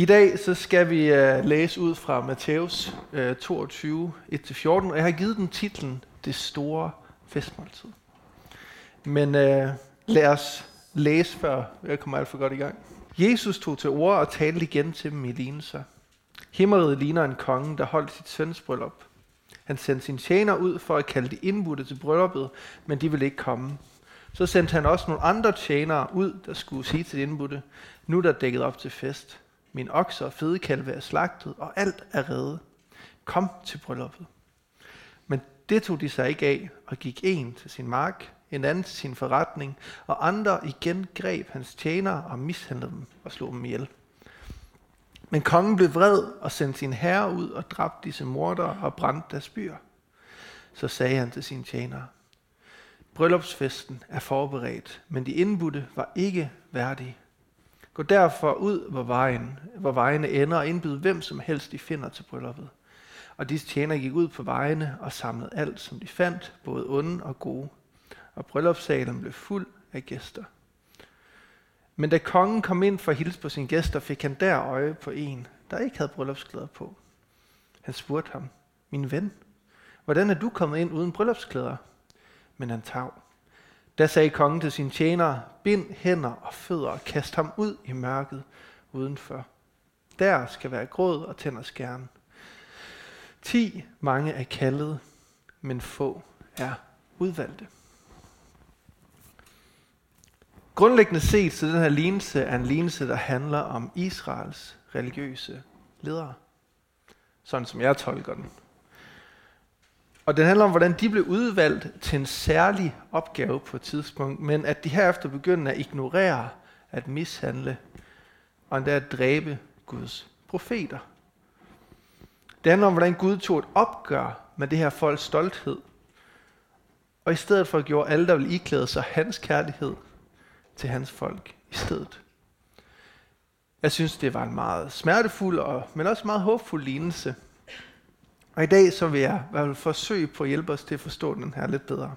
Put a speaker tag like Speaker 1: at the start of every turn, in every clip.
Speaker 1: I dag så skal vi uh, læse ud fra Matthæus uh, 22, 1-14, og jeg har givet den titlen Det store festmåltid. Men uh, lad os læse, før jeg kommer alt for godt i gang. Jesus tog til ord og talte igen til dem i lignelser. Himmeriget ligner en konge, der holdt sit søns bryllup. Han sendte sine tjener ud for at kalde de indbudte til brylluppet, men de ville ikke komme. Så sendte han også nogle andre tjenere ud, der skulle sige til de indbudte, nu er der dækket op til fest. Min okser og fedekalve er slagtet, og alt er reddet. Kom til brylluppet. Men det tog de sig ikke af, og gik en til sin mark, en anden til sin forretning, og andre igen greb hans tjenere og mishandlede dem og slog dem ihjel. Men kongen blev vred og sendte sin herre ud og dræbte disse mordere og brændte deres byer. Så sagde han til sine tjenere, Bryllupsfesten er forberedt, men de indbudte var ikke værdige. Gå derfor ud, hvor, vejen, hvor vejene ender, og indbyd hvem som helst, de finder til brylluppet. Og disse tjenere gik ud på vejene og samlede alt, som de fandt, både onde og gode. Og bryllupssalen blev fuld af gæster. Men da kongen kom ind for at hilse på sine gæster, fik han der øje på en, der ikke havde bryllupsklæder på. Han spurgte ham, min ven, hvordan er du kommet ind uden bryllupsklæder? Men han tav. Da sagde kongen til sine tjenere, bind hænder og fødder og kast ham ud i mørket udenfor. Der skal være gråd og tænder skærne. Ti mange er kaldet, men få er udvalgte. Grundlæggende set, så den her lignelse er en lignelse, der handler om Israels religiøse ledere. Sådan som jeg tolker den. Og den handler om, hvordan de blev udvalgt til en særlig opgave på et tidspunkt, men at de herefter begyndte at ignorere, at mishandle og endda at dræbe Guds profeter. Det handler om, hvordan Gud tog et opgør med det her folks stolthed, og i stedet for gjorde alle, der ville iklæde sig hans kærlighed, til hans folk i stedet. Jeg synes, det var en meget smertefuld, og, men også meget håbfuld lignelse. Og i dag så vil jeg, jeg vil forsøge på at hjælpe os til at forstå den her lidt bedre.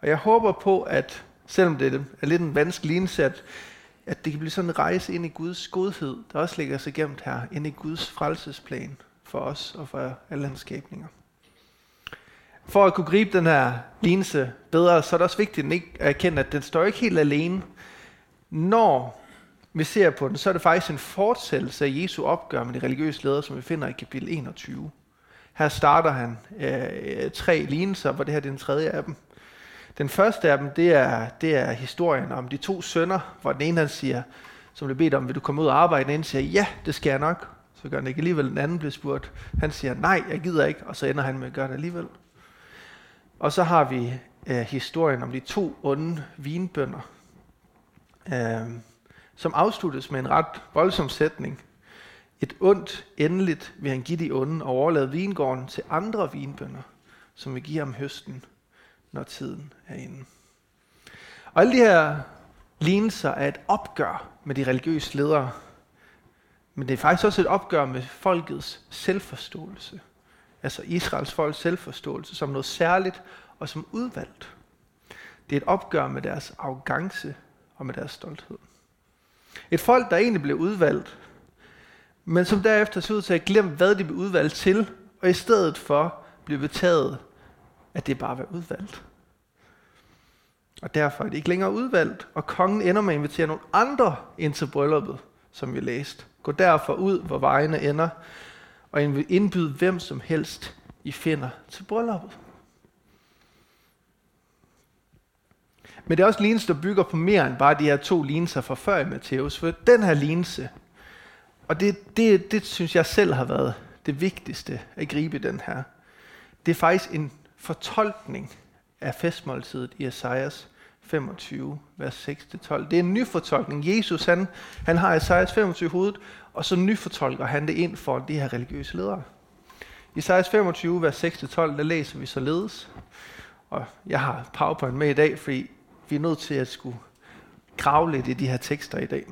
Speaker 1: Og jeg håber på, at selvom det er lidt en vanskelig indsat, at, at det kan blive sådan en rejse ind i Guds godhed, der også ligger sig gemt her, ind i Guds frelsesplan for os og for alle hans skabninger. For at kunne gribe den her lignelse bedre, så er det også vigtigt at erkende, at den står ikke helt alene. Når vi ser på den, så er det faktisk en fortsættelse af Jesu opgør med de religiøse ledere, som vi finder i kapitel 21. Her starter han øh, tre lignelser, hvor det her er den tredje af dem. Den første af dem, det er, det er historien om de to sønner, hvor den ene han siger, som blev bedt om, vil du komme ud og arbejde? Den ene siger, ja, det skal jeg nok. Så gør han ikke alligevel. Den anden bliver spurgt. Han siger, nej, jeg gider ikke. Og så ender han med at gøre det alligevel. Og så har vi øh, historien om de to onde vinbønder, øh, som afsluttes med en ret voldsom sætning. Et ondt endeligt vil han give de onde og overlade vingården til andre vinbønder, som vil give ham høsten, når tiden er inde. Og alle de her lignelser er et opgør med de religiøse ledere, men det er faktisk også et opgør med folkets selvforståelse altså Israels folks selvforståelse, som noget særligt og som udvalgt. Det er et opgør med deres arrogance og med deres stolthed. Et folk, der egentlig blev udvalgt, men som derefter så ud til at glemme, hvad de blev udvalgt til, og i stedet for blev betaget, at det bare var udvalgt. Og derfor er det ikke længere udvalgt, og kongen ender med at invitere nogle andre ind til brylluppet, som vi læste. Gå derfor ud, hvor vejene ender, og indbyde hvem som helst, I finder til brylluppet. Men det er også lignelse, der bygger på mere end bare de her to lignelser fra før i Matthæus. For den her lignelse, og det, det, det synes jeg selv har været det vigtigste at gribe den her, det er faktisk en fortolkning af festmåltidet i Esajas 25, vers 6-12. Det er en ny fortolkning. Jesus, han, han har Esajas 25 i hovedet, og så nyfortolker han det ind for de her religiøse ledere. I Esajas 25, vers 6-12, der læser vi således, og jeg har PowerPoint med i dag, fordi vi er nødt til at skulle grave lidt i de her tekster i dag.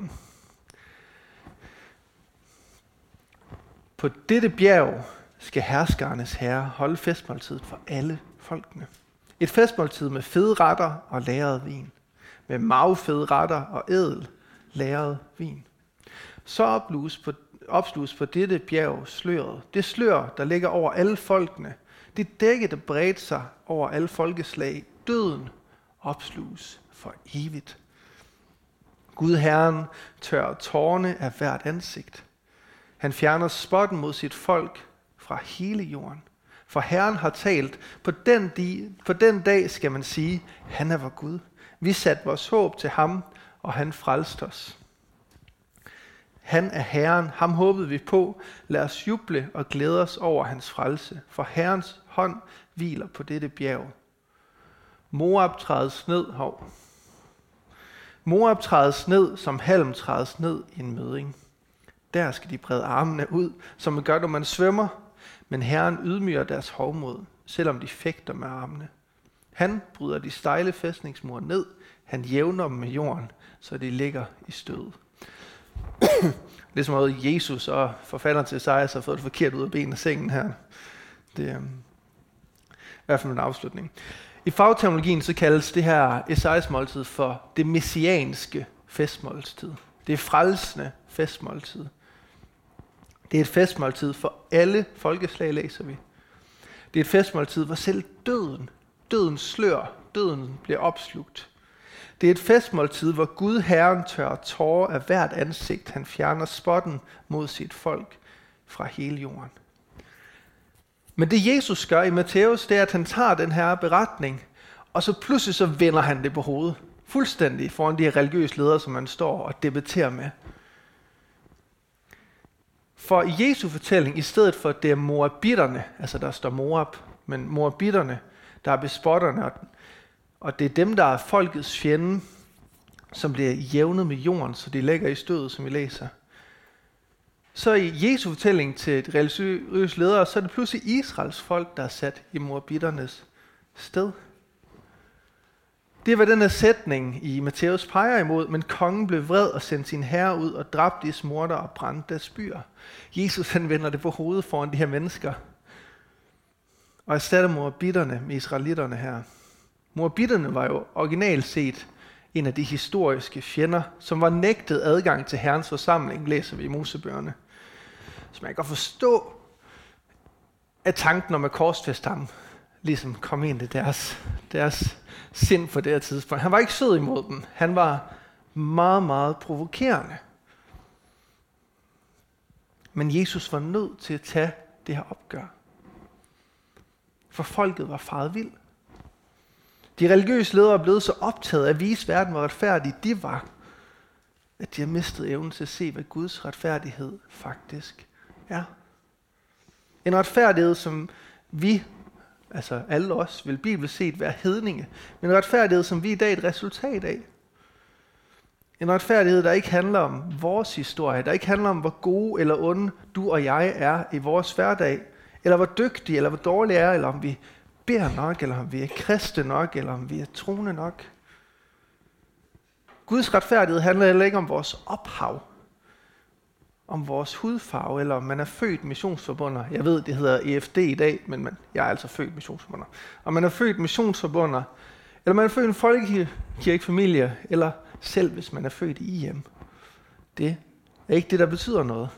Speaker 1: På dette bjerg skal herskernes herre holde festmåltidet for alle folkene. Et festmåltid med fede retter og lagret vin. Med magfede retter og ædel lagret vin. Så opluges på, opsluges på dette bjerg sløret. Det slør, der ligger over alle folkene. Det dække, der bredte sig over alle folkeslag. Døden opsluges for evigt. Gud Herren tør tårne af hvert ansigt. Han fjerner spotten mod sit folk fra hele jorden. For Herren har talt, på den, di, på den dag skal man sige, han er vor Gud. Vi satte vores håb til ham, og han frelste os. Han er Herren, ham håbede vi på. Lad os juble og glæde os over hans frelse, for Herrens hånd hviler på dette bjerg. Moab trædes ned, hov. Moab trædes ned, som halm trædes ned i en møding. Der skal de brede armene ud, som man gør, når man svømmer. Men Herren ydmyger deres hovmod, selvom de fægter med armene. Han bryder de stejle fæstningsmure ned. Han jævner dem med jorden, så de ligger i stød. ligesom at Jesus og forfatteren til Esajas har fået det forkert ud af benene af sengen her. Det er um, i hvert fald en afslutning. I fagterminologien så kaldes det her Esajas måltid for det messianske festmåltid. Det er frelsende festmåltid. Det er et festmåltid for alle folkeslag, læser vi. Det er et festmåltid, hvor selv døden, dødens slør, døden bliver opslugt. Det er et festmåltid, hvor Gud Herren tør tårer af hvert ansigt. Han fjerner spotten mod sit folk fra hele jorden. Men det Jesus gør i Matthæus, det er, at han tager den her beretning, og så pludselig så vender han det på hovedet. Fuldstændig foran de her religiøse ledere, som man står og debatterer med. For i Jesu fortælling, i stedet for at det er moabitterne, altså der står Moab, men moabitterne, der er bespotterne, og det er dem, der er folkets fjende, som bliver jævnet med jorden, så de ligger i stødet, som vi læser. Så i Jesu fortælling til et religiøst ledere, så er det pludselig Israels folk, der er sat i moabitternes sted. Det var den her sætning i Matthæus peger imod, men kongen blev vred og sendte sin herre ud og dræbte de smorter og brændte deres byer. Jesus han vender det på hovedet foran de her mennesker. Og erstatter morbitterne med israelitterne her. Morbitterne var jo originalt set en af de historiske fjender, som var nægtet adgang til Herrens forsamling, læser vi i Mosebøgerne. Så man kan forstå, at tanken om at korsfeste ham ligesom kom ind i deres, deres sind på det her tidspunkt. Han var ikke sød imod dem. Han var meget, meget provokerende. Men Jesus var nødt til at tage det her opgør. For folket var faret vild. De religiøse ledere er blevet så optaget af at vise verden, hvor retfærdige de var, at de har mistet evnen til at se, hvad Guds retfærdighed faktisk er. En retfærdighed, som vi altså alle os, vil bibelsk set være hedninge. Men en retfærdighed, som vi i dag er et resultat af. En retfærdighed, der ikke handler om vores historie, der ikke handler om, hvor gode eller onde du og jeg er i vores hverdag, eller hvor dygtige eller hvor dårlige er, eller om vi beder nok, eller om vi er kristne nok, eller om vi er troende nok. Guds retfærdighed handler heller ikke om vores ophav, om vores hudfarve, eller om man er født missionsforbunder. Jeg ved, det hedder EFD i dag, men man, jeg er altså født missionsforbunder. Om man er født missionsforbunder, eller man er født i en folkekirkefamilie, eller selv hvis man er født i hjem. Det er ikke det, der betyder noget.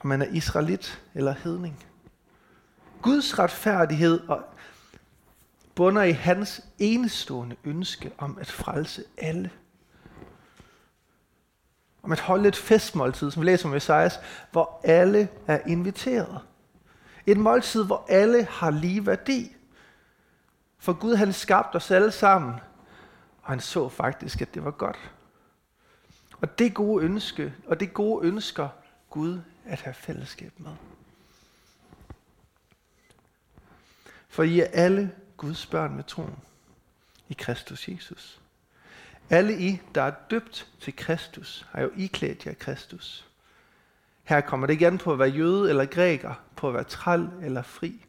Speaker 1: Om man er israelit eller hedning. Guds retfærdighed og bunder i hans enestående ønske om at frelse alle om at holde et festmåltid, som vi læser om Esajas, hvor alle er inviteret. Et måltid, hvor alle har lige værdi. For Gud han skabte os alle sammen, og han så faktisk, at det var godt. Og det gode ønske, og det gode ønsker Gud at have fællesskab med. For I er alle Guds børn med troen i Kristus Jesus. Alle I, der er døbt til Kristus, har jo iklædt jer Kristus. Her kommer det igen på at være jøde eller græker, på at være træl eller fri,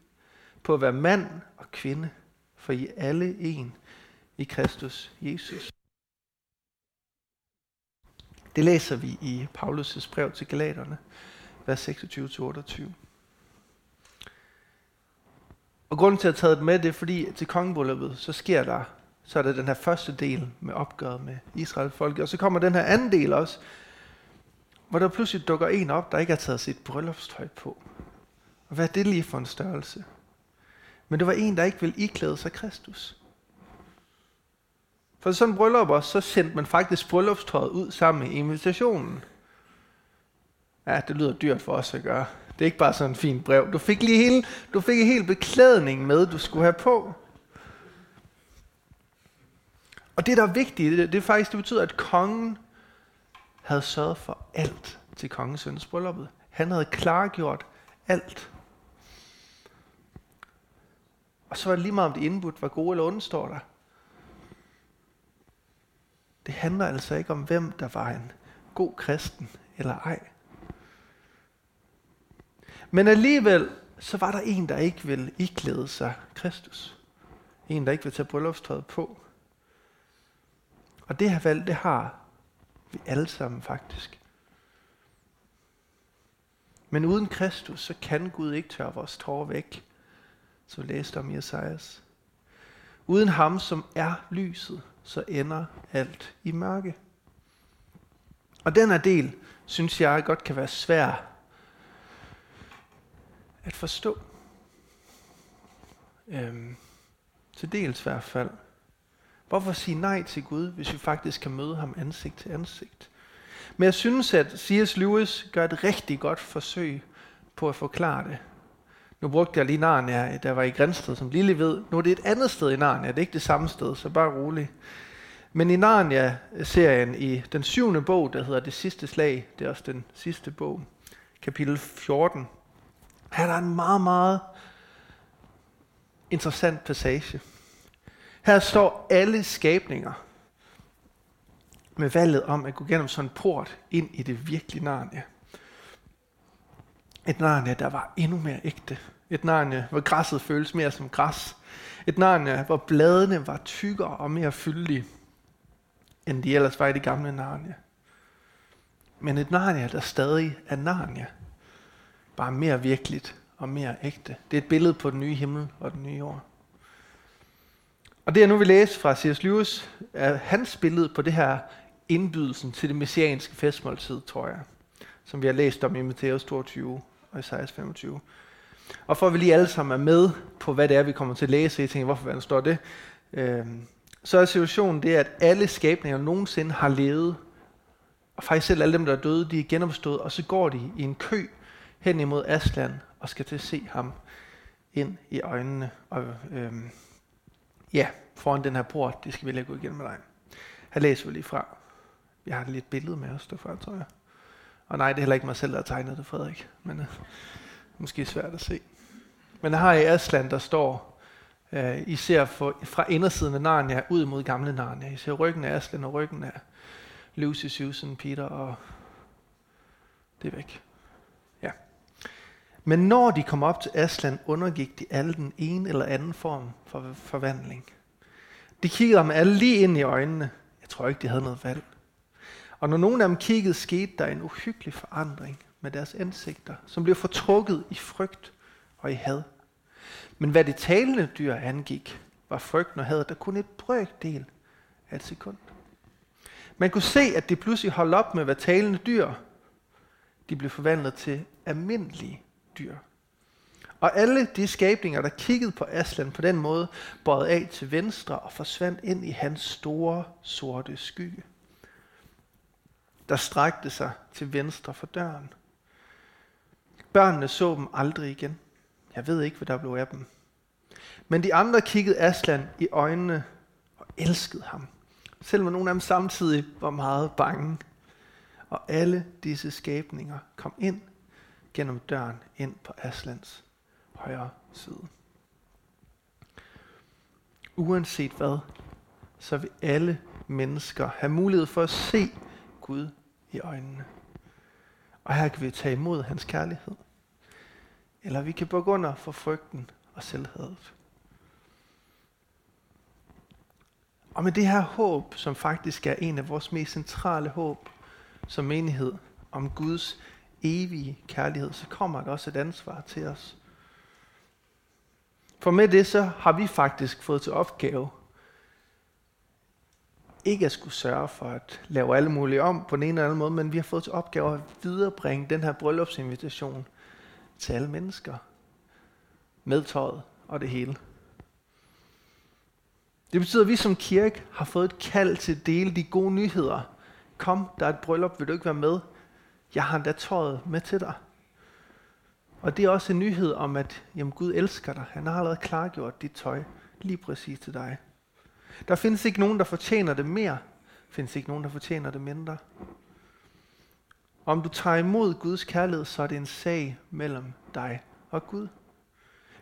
Speaker 1: på at være mand og kvinde, for I er alle en i Kristus Jesus. Det læser vi i Paulus' brev til Galaterne, vers 26-28. Og grunden til at have taget det med, det er fordi til kongebrylluppet, så sker der så er der den her første del med opgøret med Israel folket. Og så kommer den her anden del også, hvor der pludselig dukker en op, der ikke har taget sit bryllupstøj på. Og hvad er det lige for en størrelse? Men det var en, der ikke ville iklæde sig Kristus. For sådan bryllup bryllup så sendte man faktisk bryllupstøjet ud sammen med invitationen. Ja, det lyder dyrt for os at gøre. Det er ikke bare sådan en fin brev. Du fik lige hele, du fik hele beklædningen beklædning med, du skulle have på. Og det, der er vigtigt, det, det er faktisk, det betyder, at kongen havde sørget for alt til kongens søns brylluppet. Han havde klargjort alt. Og så var det lige meget, om det indbudt var gode eller onde, står der. Det handler altså ikke om, hvem der var en god kristen eller ej. Men alligevel, så var der en, der ikke ville iklæde sig Kristus. En, der ikke ville tage bryllupstøjet på. Og det her valg, det har vi alle sammen faktisk. Men uden Kristus, så kan Gud ikke tørre vores tårer væk, så vi læste om Jesajas. Uden ham, som er lyset, så ender alt i mørke. Og den her del, synes jeg godt kan være svær at forstå. Øhm, til dels i hvert fald. Hvorfor sige nej til Gud, hvis vi faktisk kan møde ham ansigt til ansigt? Men jeg synes, at C.S. Lewis gør et rigtig godt forsøg på at forklare det. Nu brugte jeg lige Narnia, der var i Grænsted, som lille ved. Nu er det et andet sted i Narnia, det er ikke det samme sted, så bare rolig. Men i Narnia-serien, i den syvende bog, der hedder Det sidste slag, det er også den sidste bog, kapitel 14, her er der en meget, meget interessant passage. Her står alle skabninger med valget om at gå gennem sådan en port ind i det virkelige Narnia. Et Narnia, der var endnu mere ægte. Et Narnia, hvor græsset føles mere som græs. Et Narnia, hvor bladene var tykkere og mere fyldige, end de ellers var i det gamle Narnia. Men et Narnia, der stadig er Narnia. Bare mere virkeligt og mere ægte. Det er et billede på den nye himmel og den nye jord. Og det jeg nu vil læse fra C.S. Lewis, er hans billede på det her indbydelsen til det messianske festmåltid, tror jeg, som vi har læst om i Matthæus 22 og Isaias 25. Og for at vi lige alle sammen er med på, hvad det er, vi kommer til at læse, jeg tænker, hvorfor står det, øh, så er situationen det, at alle skabninger nogensinde har levet, og faktisk selv alle dem, der er døde, de er genopstået, og så går de i en kø hen imod Aslan og skal til at se ham ind i øjnene. Og øh, ja, foran den her port, det skal vi lige gå igennem med dig. Her læser vi lige fra. Jeg har lidt billede med os derfra, tror jeg. Og nej, det er heller ikke mig selv, der har tegnet det, Frederik. Men øh, måske svært at se. Men her i Aslan, der står, øh, I ser for, fra indersiden af Narnia ud mod gamle Narnia. I ser ryggen af Aslan og ryggen af Lucy, Susan, Peter og det er væk. Men når de kom op til Aslan, undergik de alle den ene eller anden form for forvandling. De kiggede ham alle lige ind i øjnene. Jeg tror ikke, de havde noget valg. Og når nogen af dem kiggede, skete der en uhyggelig forandring med deres ansigter, som blev fortrukket i frygt og i had. Men hvad det talende dyr angik, var frygten og hadet der kun et brøkdel af et sekund. Man kunne se, at det pludselig holdt op med at være talende dyr. De blev forvandlet til almindelige dyr. Og alle de skabninger, der kiggede på Aslan på den måde, bøjede af til venstre og forsvandt ind i hans store, sorte skygge der strakte sig til venstre for døren. Børnene så dem aldrig igen. Jeg ved ikke, hvad der blev af dem. Men de andre kiggede Aslan i øjnene og elskede ham. Selvom nogle af dem samtidig var meget bange. Og alle disse skabninger kom ind gennem døren ind på Aslands højre side. Uanset hvad, så vil alle mennesker have mulighed for at se Gud i øjnene. Og her kan vi tage imod hans kærlighed. Eller vi kan bukke under for frygten og selvhadet. Og med det her håb, som faktisk er en af vores mest centrale håb som menighed om Guds evige kærlighed, så kommer der også et ansvar til os. For med det så har vi faktisk fået til opgave ikke at skulle sørge for at lave alle mulige om på den ene eller anden måde, men vi har fået til opgave at viderebringe den her bryllupsinvitation til alle mennesker. Med tøjet og det hele. Det betyder, at vi som kirke har fået et kald til at dele de gode nyheder. Kom, der er et bryllup, vil du ikke være med? Jeg har endda tøjet med til dig. Og det er også en nyhed om, at jamen, Gud elsker dig. Han har allerede klargjort dit tøj lige præcis til dig. Der findes ikke nogen, der fortjener det mere. Der findes ikke nogen, der fortjener det mindre. Om du tager imod Guds kærlighed, så er det en sag mellem dig og Gud.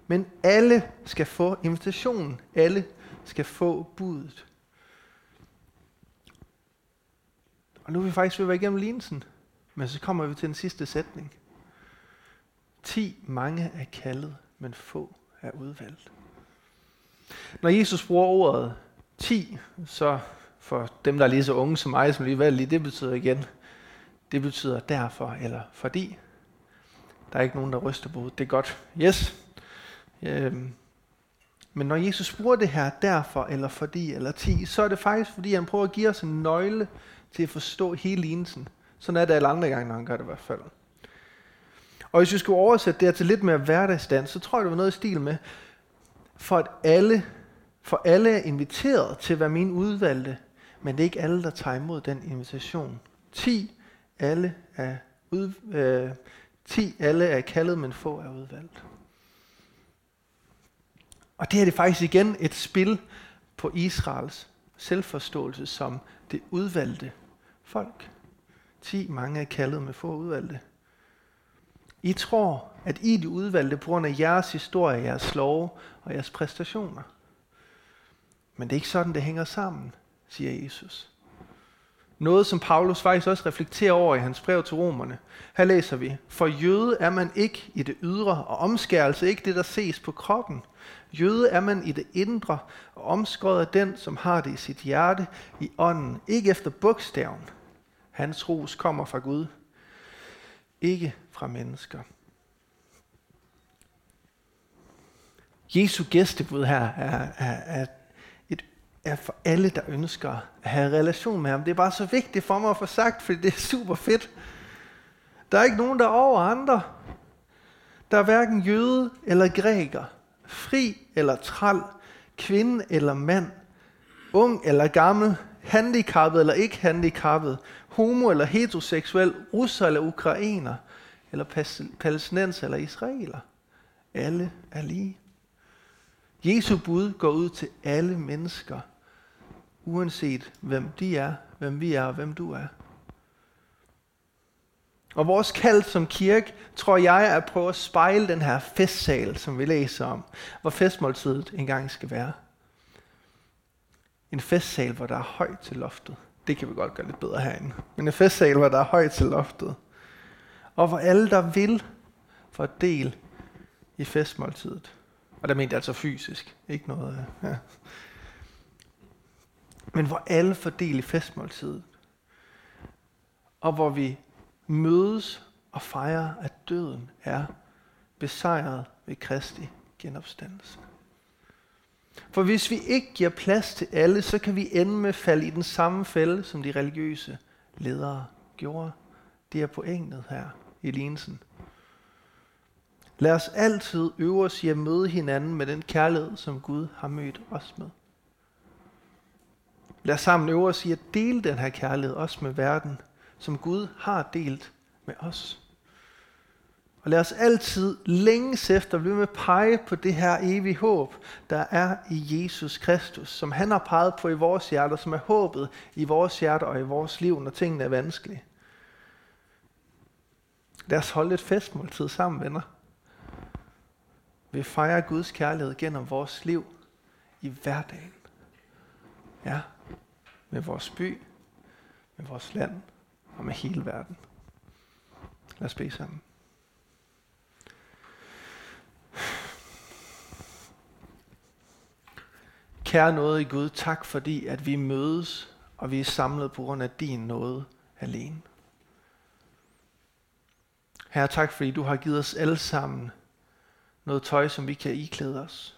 Speaker 1: Men alle skal få invitationen. Alle skal få budet. Og nu er vi faktisk ved at være igennem lignelsen. Men så kommer vi til den sidste sætning. Ti mange er kaldet, men få er udvalgt. Når Jesus bruger ordet 10, så for dem, der er lige så unge som mig, som lige valgt lige, det betyder igen, det betyder derfor eller fordi. Der er ikke nogen, der ryster på Det er godt. Yes. Øhm. Men når Jesus bruger det her derfor eller fordi eller 10, så er det faktisk, fordi han prøver at give os en nøgle til at forstå hele lignelsen. Sådan er det alle andre gange, når han gør det i hvert fald. Og hvis vi skulle oversætte det her til lidt mere hverdagsdans, så tror jeg, det var noget i stil med, for at alle, for alle er inviteret til at være min udvalgte, men det er ikke alle, der tager imod den invitation. 10 alle er, ud, øh, 10 alle er kaldet, men få er udvalgt. Og det er det faktisk igen et spil på Israels selvforståelse som det udvalgte folk. 10 mange er kaldet, med få udvalgte. I tror, at I er de udvalgte på grund af jeres historie, jeres lov og jeres præstationer. Men det er ikke sådan, det hænger sammen, siger Jesus. Noget, som Paulus faktisk også reflekterer over i hans brev til romerne. Her læser vi, for jøde er man ikke i det ydre, og omskærelse ikke det, der ses på kroppen. Jøde er man i det indre, og omskåret er den, som har det i sit hjerte, i ånden, ikke efter bogstaven. Hans ros kommer fra Gud, ikke fra mennesker. Jesu gæstebud her er, er, er, et, er for alle, der ønsker at have relation med ham. Det er bare så vigtigt for mig at få sagt, fordi det er super fedt. Der er ikke nogen, der er over andre. Der er hverken jøde eller græker, fri eller træl, kvinde eller mand, ung eller gammel, handicappet eller ikke handicappet, homo eller heteroseksuel, russer eller ukrainer, eller palæstinenser eller israeler. Alle er lige. Jesu bud går ud til alle mennesker, uanset hvem de er, hvem vi er og hvem du er. Og vores kald som kirke, tror jeg, er at prøve at spejle den her festsal, som vi læser om, hvor festmåltidet engang skal være. En festsal, hvor der er højt til loftet. Det kan vi godt gøre lidt bedre herinde. Men en festsal, hvor der er højt til loftet. Og hvor alle, der vil, får del i festmåltidet. Og der mente jeg altså fysisk, ikke noget... Øh, ja. Men hvor alle får del i festmåltidet. Og hvor vi mødes og fejrer, at døden er besejret ved Kristi genopstandelse. For hvis vi ikke giver plads til alle, så kan vi ende med at falde i den samme fælde, som de religiøse ledere gjorde. Det er pointet her i lignelsen. Lad os altid øve os i at møde hinanden med den kærlighed, som Gud har mødt os med. Lad os sammen øve os i at dele den her kærlighed også med verden, som Gud har delt med os. Og lad os altid længes efter blive med at pege på det her evige håb, der er i Jesus Kristus, som han har peget på i vores hjerter, som er håbet i vores hjerter og i vores liv, når tingene er vanskelige. Lad os holde et festmåltid sammen, venner. Vi fejrer Guds kærlighed gennem vores liv i hverdagen. Ja, med vores by, med vores land og med hele verden. Lad os bede sammen. Kære noget i Gud, tak fordi, at vi mødes, og vi er samlet på grund af din nåde alene. Herre, tak fordi du har givet os alle sammen noget tøj, som vi kan iklæde os.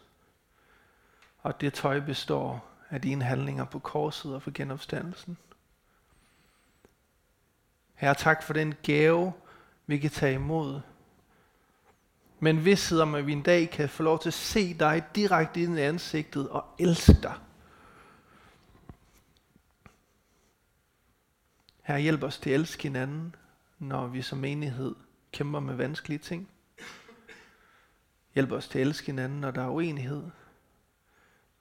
Speaker 1: Og det tøj består af dine handlinger på korset og for genopstandelsen. Herre, tak for den gave, vi kan tage imod. Men vidsthed om, at vi en dag kan få lov til at se dig direkte ind i ansigtet og elske dig. Her hjælp os til at elske hinanden, når vi som menighed kæmper med vanskelige ting. Hjælp os til at elske hinanden, når der er uenighed.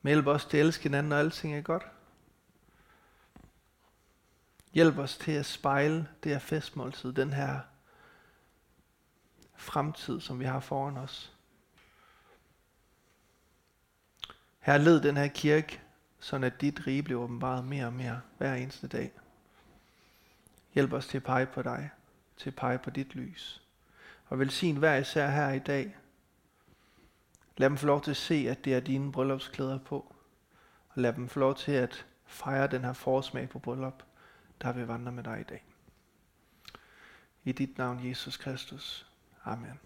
Speaker 1: Men hjælp os til at elske hinanden, når alting er godt. Hjælp os til at spejle det her festmåltid, den her fremtid, som vi har foran os. Her led den her kirke, så at dit rige bliver åbenbaret mere og mere hver eneste dag. Hjælp os til at pege på dig, til at pege på dit lys. Og velsign hver især her i dag. Lad dem få lov til at se, at det er dine bryllupsklæder på. Og lad dem få lov til at fejre den her forsmag på bryllup, der vil vandre med dig i dag. I dit navn, Jesus Kristus. Amen.